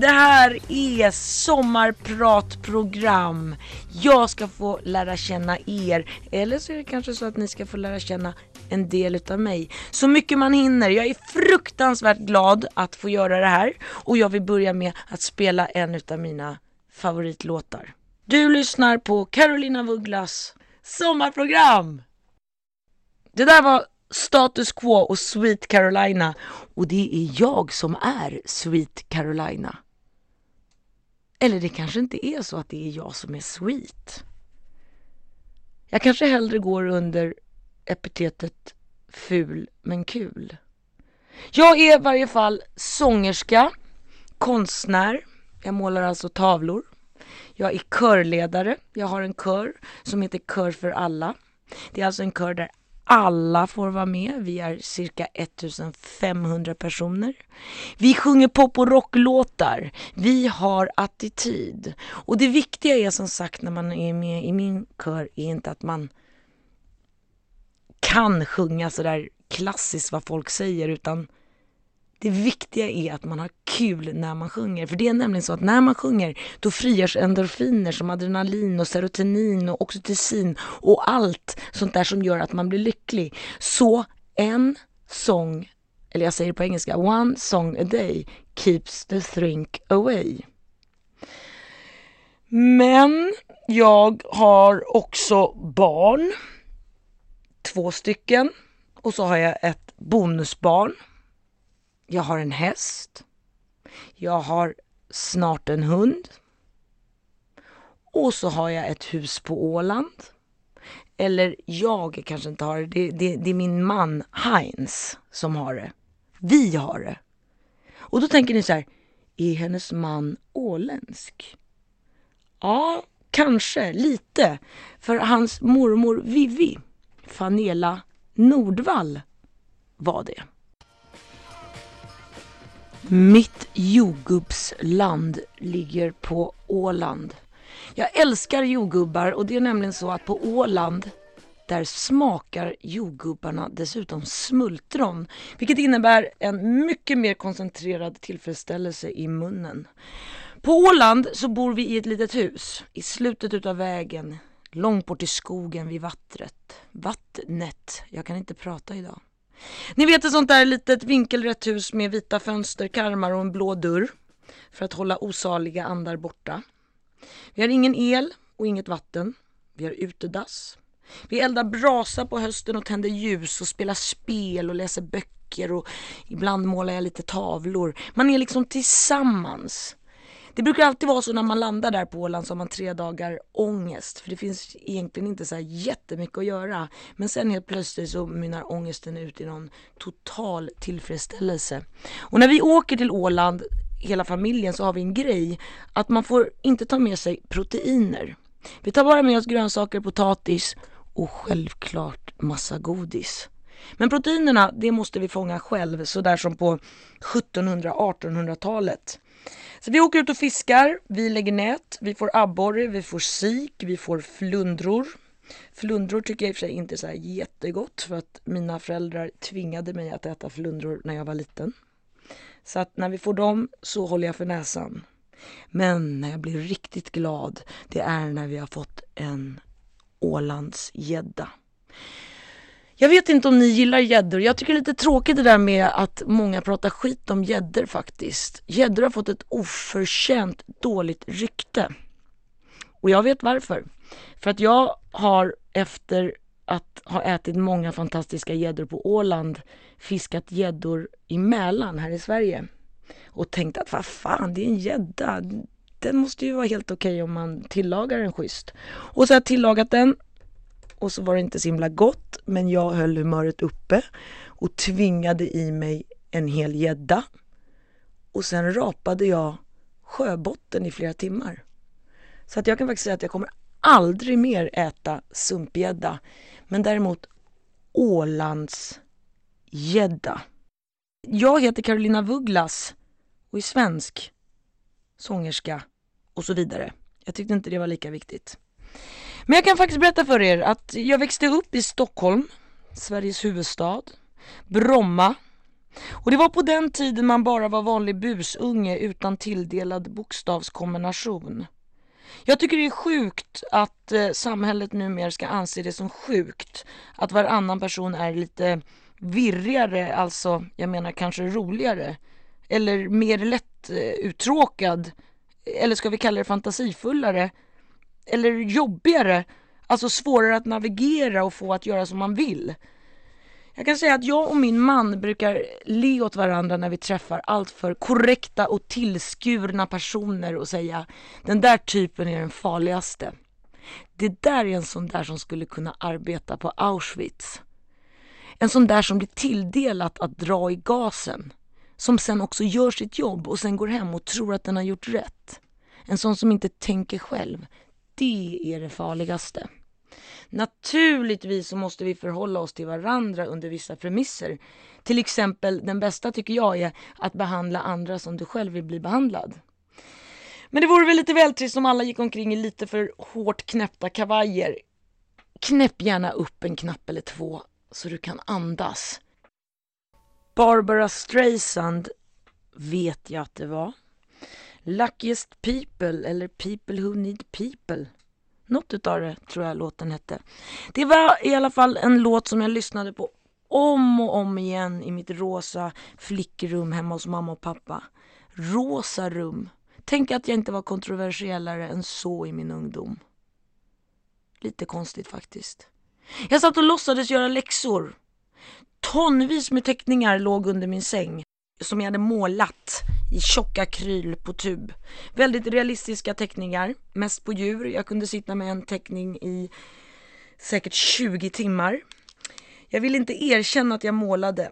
Det här är sommarpratprogram. Jag ska få lära känna er. Eller så är det kanske så att ni ska få lära känna en del utav mig. Så mycket man hinner. Jag är fruktansvärt glad att få göra det här. Och jag vill börja med att spela en utav mina favoritlåtar. Du lyssnar på Carolina Vugglas sommarprogram. Det där var Status Quo och Sweet Carolina och det är jag som är Sweet Carolina. Eller det kanske inte är så att det är jag som är sweet. Jag kanske hellre går under epitetet ful men kul. Jag är i varje fall sångerska, konstnär, jag målar alltså tavlor. Jag är körledare, jag har en kör som heter Kör för alla. Det är alltså en kör där alla får vara med. Vi är cirka 1500 personer. Vi sjunger pop och rocklåtar. Vi har attityd. Och det viktiga är som sagt när man är med i min kör är inte att man kan sjunga sådär klassiskt vad folk säger utan det viktiga är att man har kul när man sjunger. För det är nämligen så att när man sjunger då frigörs endorfiner som adrenalin och serotonin och oxytocin och allt sånt där som gör att man blir lycklig. Så en sång, eller jag säger det på engelska, one song a day keeps the think away. Men jag har också barn, två stycken, och så har jag ett bonusbarn jag har en häst. Jag har snart en hund. Och så har jag ett hus på Åland. Eller jag kanske inte har det. Det, det, det är min man Heinz som har det. Vi har det. Och då tänker ni så här, är hennes man åländsk? Ja, kanske lite. För hans mormor Vivi, Fanela Nordvall, var det. Mitt jordgubbsland ligger på Åland. Jag älskar jordgubbar och det är nämligen så att på Åland där smakar jordgubbarna dessutom smultron, vilket innebär en mycket mer koncentrerad tillfredsställelse i munnen. På Åland så bor vi i ett litet hus i slutet utav vägen, långt bort i skogen vid vattnet. Vattnet, jag kan inte prata idag. Ni vet ett sånt där litet vinkelrätt hus med vita fönsterkarmar och en blå dörr för att hålla osaliga andar borta. Vi har ingen el och inget vatten. Vi har utedass. Vi eldar brasa på hösten och tänder ljus och spelar spel och läser böcker och ibland målar jag lite tavlor. Man är liksom tillsammans. Det brukar alltid vara så när man landar där på Åland så har man tre dagar ångest. För det finns egentligen inte så här jättemycket att göra. Men sen helt plötsligt så mynnar ångesten ut i någon total tillfredsställelse. Och när vi åker till Åland, hela familjen, så har vi en grej. Att man får inte ta med sig proteiner. Vi tar bara med oss grönsaker, potatis och självklart massa godis. Men proteinerna, det måste vi fånga själv, sådär som på 1700-1800-talet. Så vi åker ut och fiskar, vi lägger nät, vi får abborre, vi får sik, vi får flundror. Flundror tycker jag i och för sig inte är så här jättegott för att mina föräldrar tvingade mig att äta flundror när jag var liten. Så att när vi får dem så håller jag för näsan. Men när jag blir riktigt glad, det är när vi har fått en Ålandsgädda. Jag vet inte om ni gillar gäddor. Jag tycker det är lite tråkigt det där med att många pratar skit om gäddor faktiskt. Gäddor har fått ett oförtjänt dåligt rykte. Och jag vet varför. För att jag har efter att ha ätit många fantastiska gäddor på Åland fiskat gäddor i Mälaren här i Sverige. Och tänkt att vad fan, det är en gädda. Den måste ju vara helt okej okay om man tillagar den schysst. Och så har jag tillagat den och så var det inte så himla gott men jag höll humöret uppe och tvingade i mig en hel gädda. Och sen rapade jag sjöbotten i flera timmar. Så att jag kan faktiskt säga att jag kommer aldrig mer äta sumpgädda. Men däremot Ålandsgädda. Jag heter Carolina Vugglas och är svensk sångerska och så vidare. Jag tyckte inte det var lika viktigt. Men jag kan faktiskt berätta för er att jag växte upp i Stockholm, Sveriges huvudstad, Bromma, Och det var på den tiden man bara var vanlig busunge utan tilldelad bokstavskombination. Jag tycker det är sjukt att eh, samhället numera ska anse det som sjukt att varannan person är lite virrigare, alltså jag menar kanske roligare eller mer lätt eh, uttråkad eller ska vi kalla det fantasifullare eller jobbigare, alltså svårare att navigera och få att göra som man vill. Jag kan säga att jag och min man brukar le åt varandra när vi träffar alltför korrekta och tillskurna personer och säga den där typen är den farligaste. Det där är en sån där som skulle kunna arbeta på Auschwitz. En sån där som blir tilldelat att dra i gasen. Som sen också gör sitt jobb och sen går hem och tror att den har gjort rätt. En sån som inte tänker själv. Det är det farligaste. Naturligtvis så måste vi förhålla oss till varandra under vissa premisser. Till exempel, den bästa tycker jag är att behandla andra som du själv vill bli behandlad. Men det vore väl lite väl trist om alla gick omkring i lite för hårt knäppta kavajer. Knäpp gärna upp en knapp eller två så du kan andas. Barbara Streisand vet jag att det var. Luckiest people eller People who need people. Något utav det tror jag låten hette. Det var i alla fall en låt som jag lyssnade på om och om igen i mitt rosa flickrum hemma hos mamma och pappa. Rosa rum. Tänk att jag inte var kontroversiellare än så i min ungdom. Lite konstigt faktiskt. Jag satt och låtsades göra läxor. Tonvis med teckningar låg under min säng som jag hade målat i tjocka kryl på tub. Väldigt realistiska teckningar, mest på djur. Jag kunde sitta med en teckning i säkert 20 timmar. Jag vill inte erkänna att jag målade.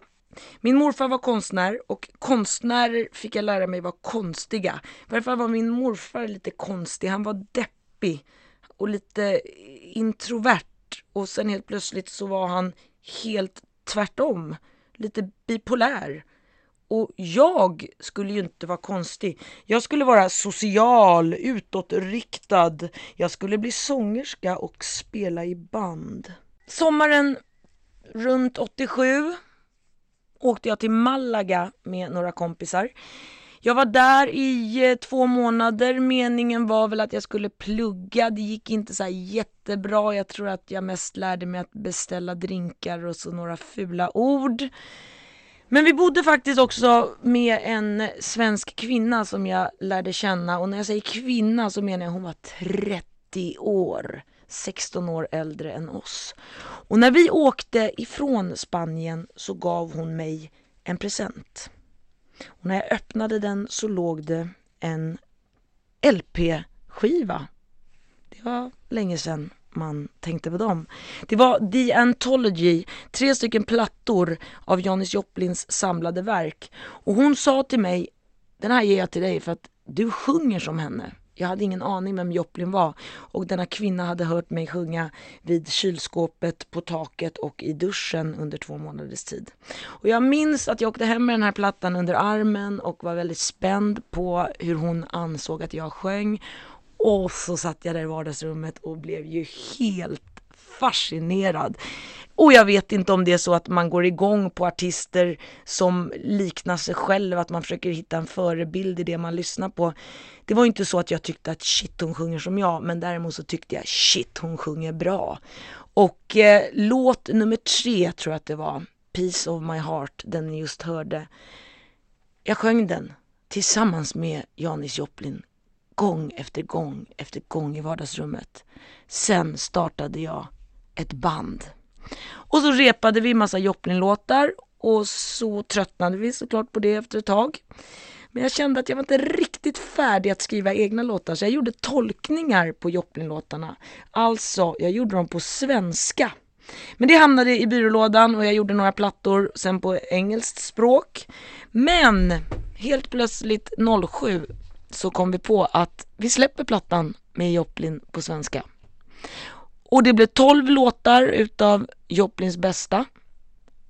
Min morfar var konstnär och konstnärer fick jag lära mig var konstiga. Varför var min morfar lite konstig? Han var deppig och lite introvert och sen helt plötsligt så var han helt tvärtom. Lite bipolär. Och jag skulle ju inte vara konstig. Jag skulle vara social, utåtriktad. Jag skulle bli sångerska och spela i band. Sommaren runt 87 åkte jag till Malaga med några kompisar. Jag var där i eh, två månader. Meningen var väl att jag skulle plugga. Det gick inte så jättebra. Jag tror att jag mest lärde mig att beställa drinkar och så några fula ord. Men vi bodde faktiskt också med en svensk kvinna som jag lärde känna och när jag säger kvinna så menar jag hon var 30 år. 16 år äldre än oss. Och när vi åkte ifrån Spanien så gav hon mig en present. Och när jag öppnade den så låg det en LP-skiva. Det var länge sedan man tänkte på dem. Det var The Anthology, tre stycken plattor av Janis Joplins samlade verk. Och hon sa till mig, den här ger jag till dig för att du sjunger som henne. Jag hade ingen aning vem Joplin var och denna kvinna hade hört mig sjunga vid kylskåpet, på taket och i duschen under två månaders tid. Och jag minns att jag åkte hem med den här plattan under armen och var väldigt spänd på hur hon ansåg att jag sjöng och så satt jag där i vardagsrummet och blev ju helt fascinerad. Och jag vet inte om det är så att man går igång på artister som liknar sig själv, att man försöker hitta en förebild i det man lyssnar på. Det var inte så att jag tyckte att shit hon sjunger som jag, men däremot så tyckte jag shit hon sjunger bra. Och eh, låt nummer tre tror jag att det var, Peace of my heart, den ni just hörde. Jag sjöng den tillsammans med Janis Joplin gång efter gång efter gång i vardagsrummet. Sen startade jag ett band. Och så repade vi massa Joplin-låtar och så tröttnade vi såklart på det efter ett tag. Men jag kände att jag var inte riktigt färdig att skriva egna låtar så jag gjorde tolkningar på Joplin-låtarna. Alltså, jag gjorde dem på svenska. Men det hamnade i byrålådan och jag gjorde några plattor sen på engelskt språk. Men helt plötsligt 07 så kom vi på att vi släpper plattan med Joplin på svenska. Och det blev 12 låtar utav Joplins bästa.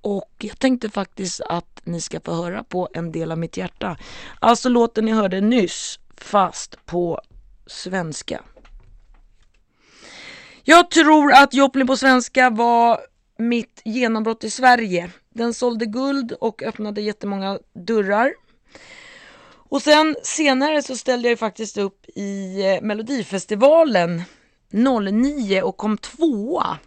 Och jag tänkte faktiskt att ni ska få höra på en del av mitt hjärta. Alltså låten ni hörde nyss, fast på svenska. Jag tror att Joplin på svenska var mitt genombrott i Sverige. Den sålde guld och öppnade jättemånga dörrar. Och sen senare så ställde jag ju faktiskt upp i eh, Melodifestivalen 09 och kom tvåa.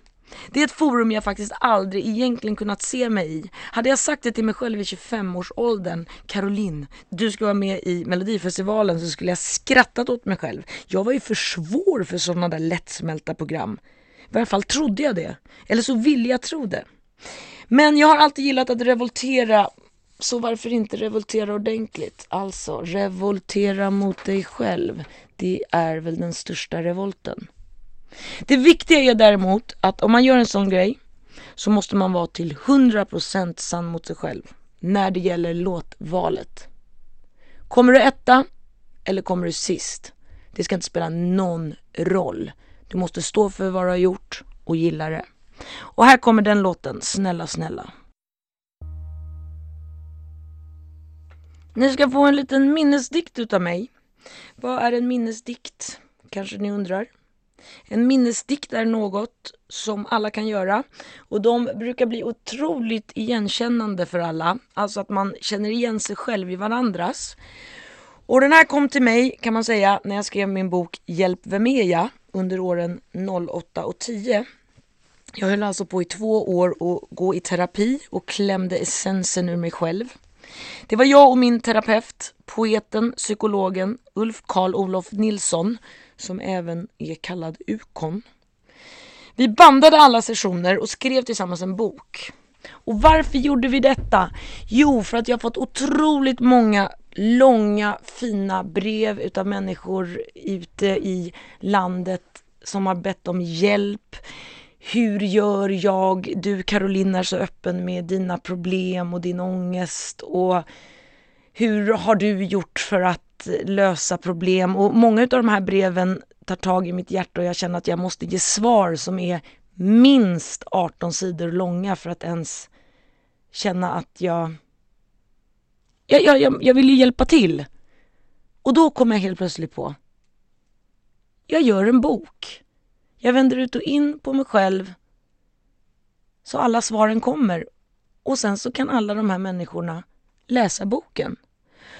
Det är ett forum jag faktiskt aldrig egentligen kunnat se mig i. Hade jag sagt det till mig själv i 25-årsåldern, Caroline, du ska vara med i Melodifestivalen så skulle jag skrattat åt mig själv. Jag var ju för svår för sådana där lättsmälta program. I varje fall trodde jag det. Eller så ville jag tro det. Men jag har alltid gillat att revoltera, så varför inte revoltera ordentligt? Alltså, revoltera mot dig själv. Det är väl den största revolten. Det viktiga är däremot att om man gör en sån grej så måste man vara till 100% sann mot sig själv när det gäller låtvalet. Kommer du etta eller kommer du sist? Det ska inte spela någon roll. Du måste stå för vad du har gjort och gilla det. Och här kommer den låten, Snälla snälla. Ni ska få en liten minnesdikt utav mig. Vad är en minnesdikt? Kanske ni undrar. En minnesdikt är något som alla kan göra och de brukar bli otroligt igenkännande för alla. Alltså att man känner igen sig själv i varandras. Och den här kom till mig kan man säga när jag skrev min bok Hjälp vem är jag under åren 08 och 10. Jag höll alltså på i två år att gå i terapi och klämde essensen ur mig själv. Det var jag och min terapeut, poeten, psykologen Ulf Karl Olof Nilsson som även är kallad Ukon. Vi bandade alla sessioner och skrev tillsammans en bok. Och varför gjorde vi detta? Jo, för att jag fått otroligt många långa fina brev utav människor ute i landet som har bett om hjälp. Hur gör jag? Du Caroline är så öppen med dina problem och din ångest och hur har du gjort för att lösa problem och många av de här breven tar tag i mitt hjärta och jag känner att jag måste ge svar som är minst 18 sidor långa för att ens känna att jag jag, jag, jag vill ju hjälpa till. Och då kommer jag helt plötsligt på jag gör en bok. Jag vänder ut och in på mig själv så alla svaren kommer. Och sen så kan alla de här människorna läsa boken.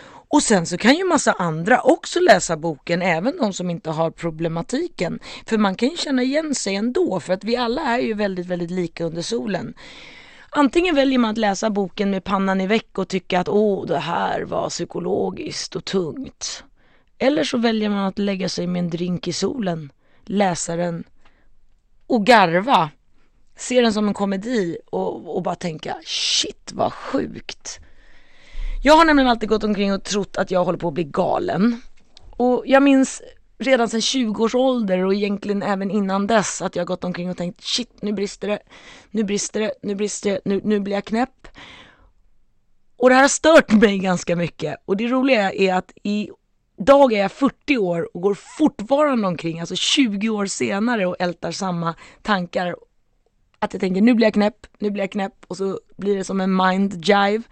Och sen så kan ju massa andra också läsa boken, även de som inte har problematiken. För man kan ju känna igen sig ändå, för att vi alla är ju väldigt, väldigt lika under solen. Antingen väljer man att läsa boken med pannan i väck och tycka att åh, det här var psykologiskt och tungt. Eller så väljer man att lägga sig med en drink i solen, läsa den och garva. Se den som en komedi och, och bara tänka shit vad sjukt. Jag har nämligen alltid gått omkring och trott att jag håller på att bli galen. Och jag minns redan sedan 20 års ålder och egentligen även innan dess att jag gått omkring och tänkt shit nu brister det, nu brister det, nu brister det, nu, nu blir jag knäpp. Och det här har stört mig ganska mycket och det roliga är att i Idag är jag 40 år och går fortfarande omkring, alltså 20 år senare och ältar samma tankar. Att jag tänker nu blir jag knäpp, nu blir jag knäpp och så blir det som en mind jive.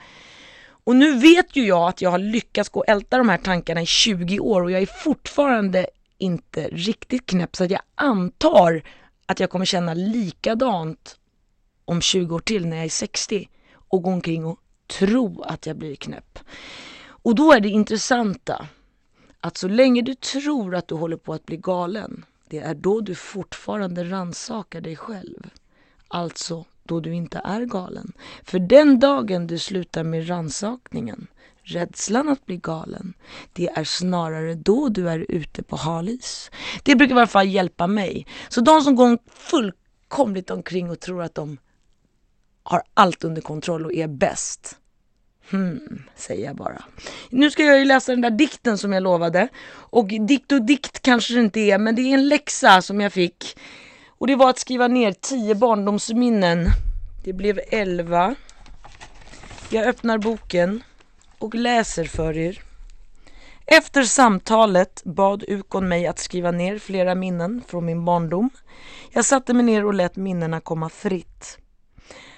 Och nu vet ju jag att jag har lyckats gå och älta de här tankarna i 20 år och jag är fortfarande inte riktigt knäpp så att jag antar att jag kommer känna likadant om 20 år till när jag är 60 och gå omkring och tro att jag blir knäpp. Och då är det intressanta att så länge du tror att du håller på att bli galen, det är då du fortfarande ransakar dig själv. Alltså då du inte är galen. För den dagen du slutar med ransakningen, rädslan att bli galen, det är snarare då du är ute på halis. Det brukar i alla fall hjälpa mig. Så de som går fullkomligt omkring och tror att de har allt under kontroll och är bäst. Hmm, säger jag bara. Nu ska jag ju läsa den där dikten som jag lovade. Och dikt och dikt kanske det inte är, men det är en läxa som jag fick och det var att skriva ner tio barndomsminnen. Det blev elva. Jag öppnar boken och läser för er. Efter samtalet bad Ukon mig att skriva ner flera minnen från min barndom. Jag satte mig ner och lät minnena komma fritt.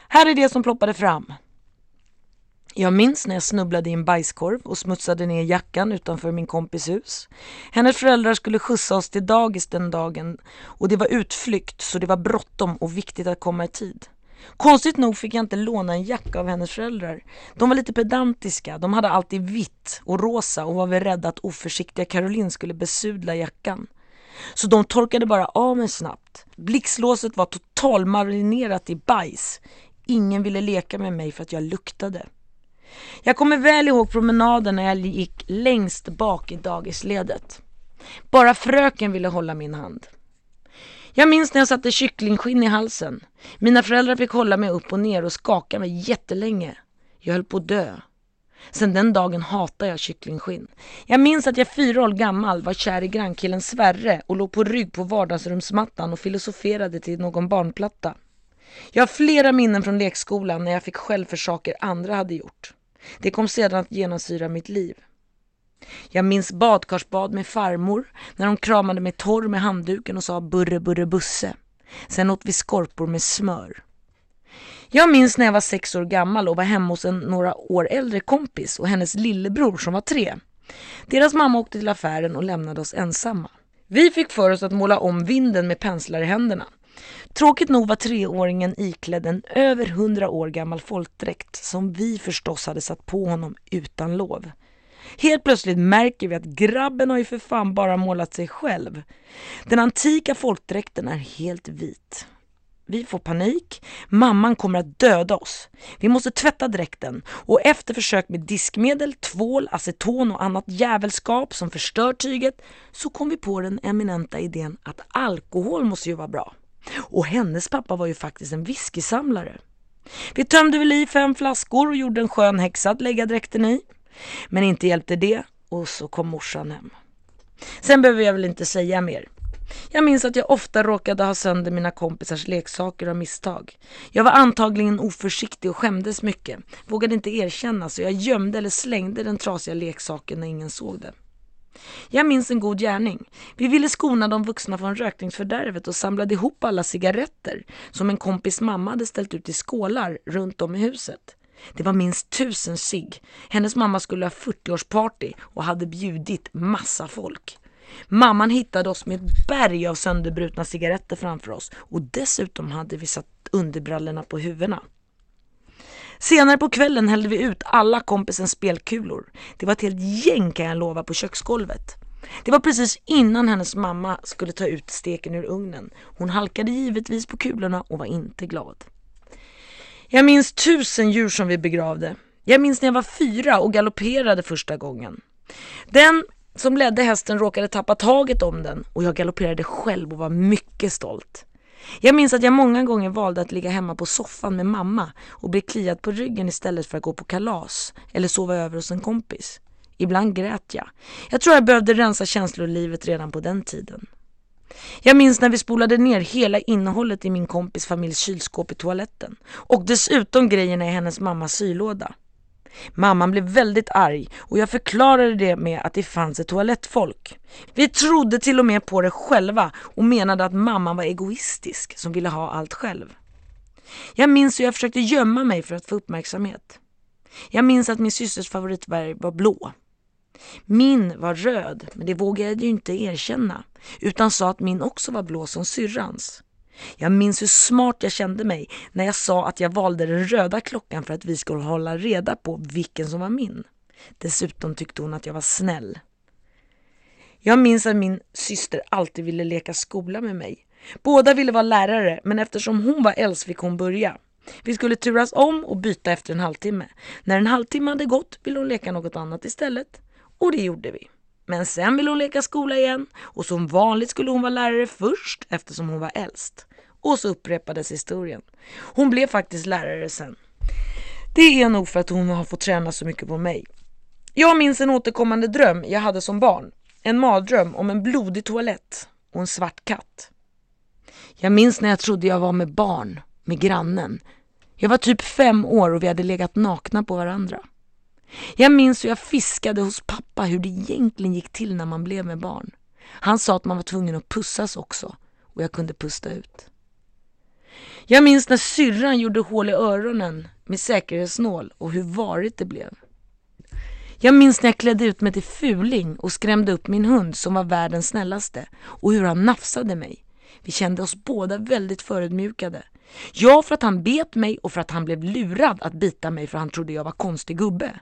Här är det som ploppade fram. Jag minns när jag snubblade i en bajskorv och smutsade ner jackan utanför min kompis hus. Hennes föräldrar skulle skjutsa oss till dagis den dagen och det var utflykt så det var bråttom och viktigt att komma i tid. Konstigt nog fick jag inte låna en jacka av hennes föräldrar. De var lite pedantiska, de hade alltid vitt och rosa och var väl rädda att oförsiktiga Caroline skulle besudla jackan. Så de torkade bara av mig snabbt. Blixtlåset var totalmarinerat i bajs. Ingen ville leka med mig för att jag luktade. Jag kommer väl ihåg promenaden när jag gick längst bak i dagisledet. Bara fröken ville hålla min hand. Jag minns när jag satte kycklingskinn i halsen. Mina föräldrar fick hålla mig upp och ner och skaka mig jättelänge. Jag höll på att dö. Sen den dagen hatar jag kycklingskinn. Jag minns att jag fyra år gammal var kär i grannkillen Sverre och låg på rygg på vardagsrumsmattan och filosoferade till någon barnplatta. Jag har flera minnen från lekskolan när jag fick skäll för saker andra hade gjort. Det kom sedan att genomsyra mitt liv. Jag minns badkarsbad med farmor när hon kramade mig torr med handduken och sa burre burre busse. Sen åt vi skorpor med smör. Jag minns när jag var sex år gammal och var hemma hos en några år äldre kompis och hennes lillebror som var tre. Deras mamma åkte till affären och lämnade oss ensamma. Vi fick för oss att måla om vinden med penslar i händerna. Tråkigt nog var treåringen iklädd en över hundra år gammal folkdräkt som vi förstås hade satt på honom utan lov. Helt plötsligt märker vi att grabben har ju för fan bara målat sig själv. Den antika folkdräkten är helt vit. Vi får panik. Mamman kommer att döda oss. Vi måste tvätta dräkten och efter försök med diskmedel, tvål, aceton och annat jävelskap som förstör tyget så kom vi på den eminenta idén att alkohol måste ju vara bra. Och hennes pappa var ju faktiskt en whiskysamlare. Vi tömde väl i fem flaskor och gjorde en skön häxa att lägga dräkten i. Men inte hjälpte det och så kom morsan hem. Sen behöver jag väl inte säga mer. Jag minns att jag ofta råkade ha sönder mina kompisars leksaker av misstag. Jag var antagligen oförsiktig och skämdes mycket. Vågade inte erkänna så jag gömde eller slängde den trasiga leksaken när ingen såg det. Jag minns en god gärning. Vi ville skona de vuxna från rökningsfördärvet och samlade ihop alla cigaretter som en kompis mamma hade ställt ut i skålar runt om i huset. Det var minst tusen sig. Hennes mamma skulle ha 40-årsparty och hade bjudit massa folk. Mamman hittade oss med ett berg av sönderbrutna cigaretter framför oss och dessutom hade vi satt underbrallorna på huvudena. Senare på kvällen hällde vi ut alla kompisens spelkulor. Det var ett helt gäng kan jag lova på köksgolvet. Det var precis innan hennes mamma skulle ta ut steken ur ugnen. Hon halkade givetvis på kulorna och var inte glad. Jag minns tusen djur som vi begravde. Jag minns när jag var fyra och galopperade första gången. Den som ledde hästen råkade tappa taget om den och jag galopperade själv och var mycket stolt. Jag minns att jag många gånger valde att ligga hemma på soffan med mamma och bli kliad på ryggen istället för att gå på kalas eller sova över hos en kompis. Ibland grät jag. Jag tror jag behövde rensa känslolivet redan på den tiden. Jag minns när vi spolade ner hela innehållet i min kompis familjs kylskåp i toaletten och dessutom grejerna i hennes mammas sylåda. Mamman blev väldigt arg och jag förklarade det med att det fanns ett toalettfolk. Vi trodde till och med på det själva och menade att mamman var egoistisk som ville ha allt själv. Jag minns hur jag försökte gömma mig för att få uppmärksamhet. Jag minns att min systers favoritfärg var blå. Min var röd, men det vågade jag ju inte erkänna utan sa att min också var blå som syrrans. Jag minns hur smart jag kände mig när jag sa att jag valde den röda klockan för att vi skulle hålla reda på vilken som var min. Dessutom tyckte hon att jag var snäll. Jag minns att min syster alltid ville leka skola med mig. Båda ville vara lärare, men eftersom hon var äldst fick hon börja. Vi skulle turas om och byta efter en halvtimme. När en halvtimme hade gått ville hon leka något annat istället. Och det gjorde vi. Men sen ville hon leka skola igen och som vanligt skulle hon vara lärare först eftersom hon var äldst. Och så upprepades historien. Hon blev faktiskt lärare sen. Det är nog för att hon har fått träna så mycket på mig. Jag minns en återkommande dröm jag hade som barn. En mardröm om en blodig toalett och en svart katt. Jag minns när jag trodde jag var med barn, med grannen. Jag var typ fem år och vi hade legat nakna på varandra. Jag minns hur jag fiskade hos pappa hur det egentligen gick till när man blev med barn. Han sa att man var tvungen att pussas också och jag kunde pusta ut. Jag minns när syrran gjorde hål i öronen med säkerhetsnål och hur varigt det blev. Jag minns när jag klädde ut mig till fuling och skrämde upp min hund som var världens snällaste och hur han nafsade mig. Vi kände oss båda väldigt förödmjukade. Ja, för att han bet mig och för att han blev lurad att bita mig för han trodde jag var konstig gubbe.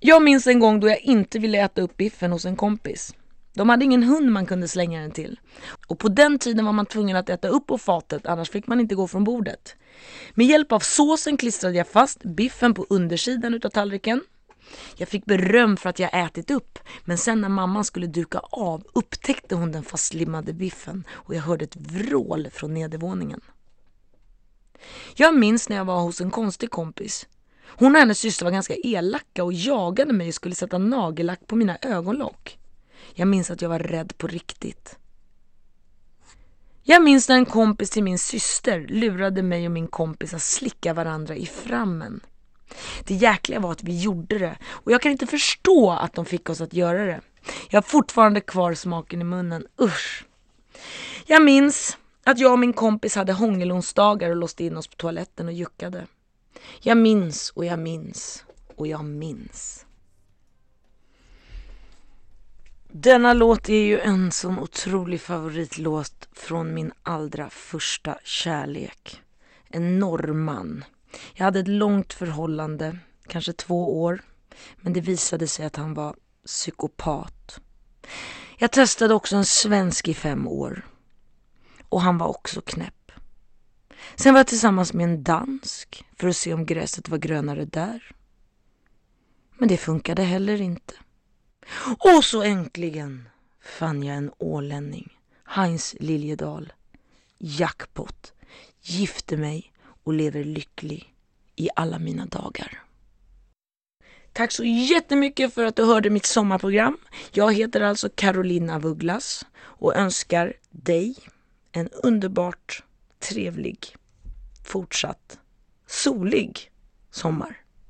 Jag minns en gång då jag inte ville äta upp biffen hos en kompis. De hade ingen hund man kunde slänga den till. Och på den tiden var man tvungen att äta upp på fatet, annars fick man inte gå från bordet. Med hjälp av såsen klistrade jag fast biffen på undersidan utav tallriken. Jag fick beröm för att jag ätit upp, men sen när mamman skulle duka av upptäckte hon den fastlimmade biffen och jag hörde ett vrål från nedervåningen. Jag minns när jag var hos en konstig kompis. Hon och hennes syster var ganska elaka och jagade mig och skulle sätta nagellack på mina ögonlock. Jag minns att jag var rädd på riktigt. Jag minns när en kompis till min syster lurade mig och min kompis att slicka varandra i frammen. Det jäkliga var att vi gjorde det och jag kan inte förstå att de fick oss att göra det. Jag har fortfarande kvar smaken i munnen, usch. Jag minns att jag och min kompis hade hångelonsdagar och låste in oss på toaletten och juckade. Jag minns och jag minns och jag minns. Denna låt är ju en sån otrolig favoritlåt från min allra första kärlek. En norrman. Jag hade ett långt förhållande, kanske två år. Men det visade sig att han var psykopat. Jag testade också en svensk i fem år. Och han var också knäpp. Sen var jag tillsammans med en dansk för att se om gräset var grönare där. Men det funkade heller inte. Och så äntligen fann jag en ålänning, Heinz Liljedahl, Jackpot. Gifte mig och lever lycklig i alla mina dagar. Tack så jättemycket för att du hörde mitt sommarprogram. Jag heter alltså Carolina Vugglas och önskar dig en underbart trevlig, fortsatt solig sommar.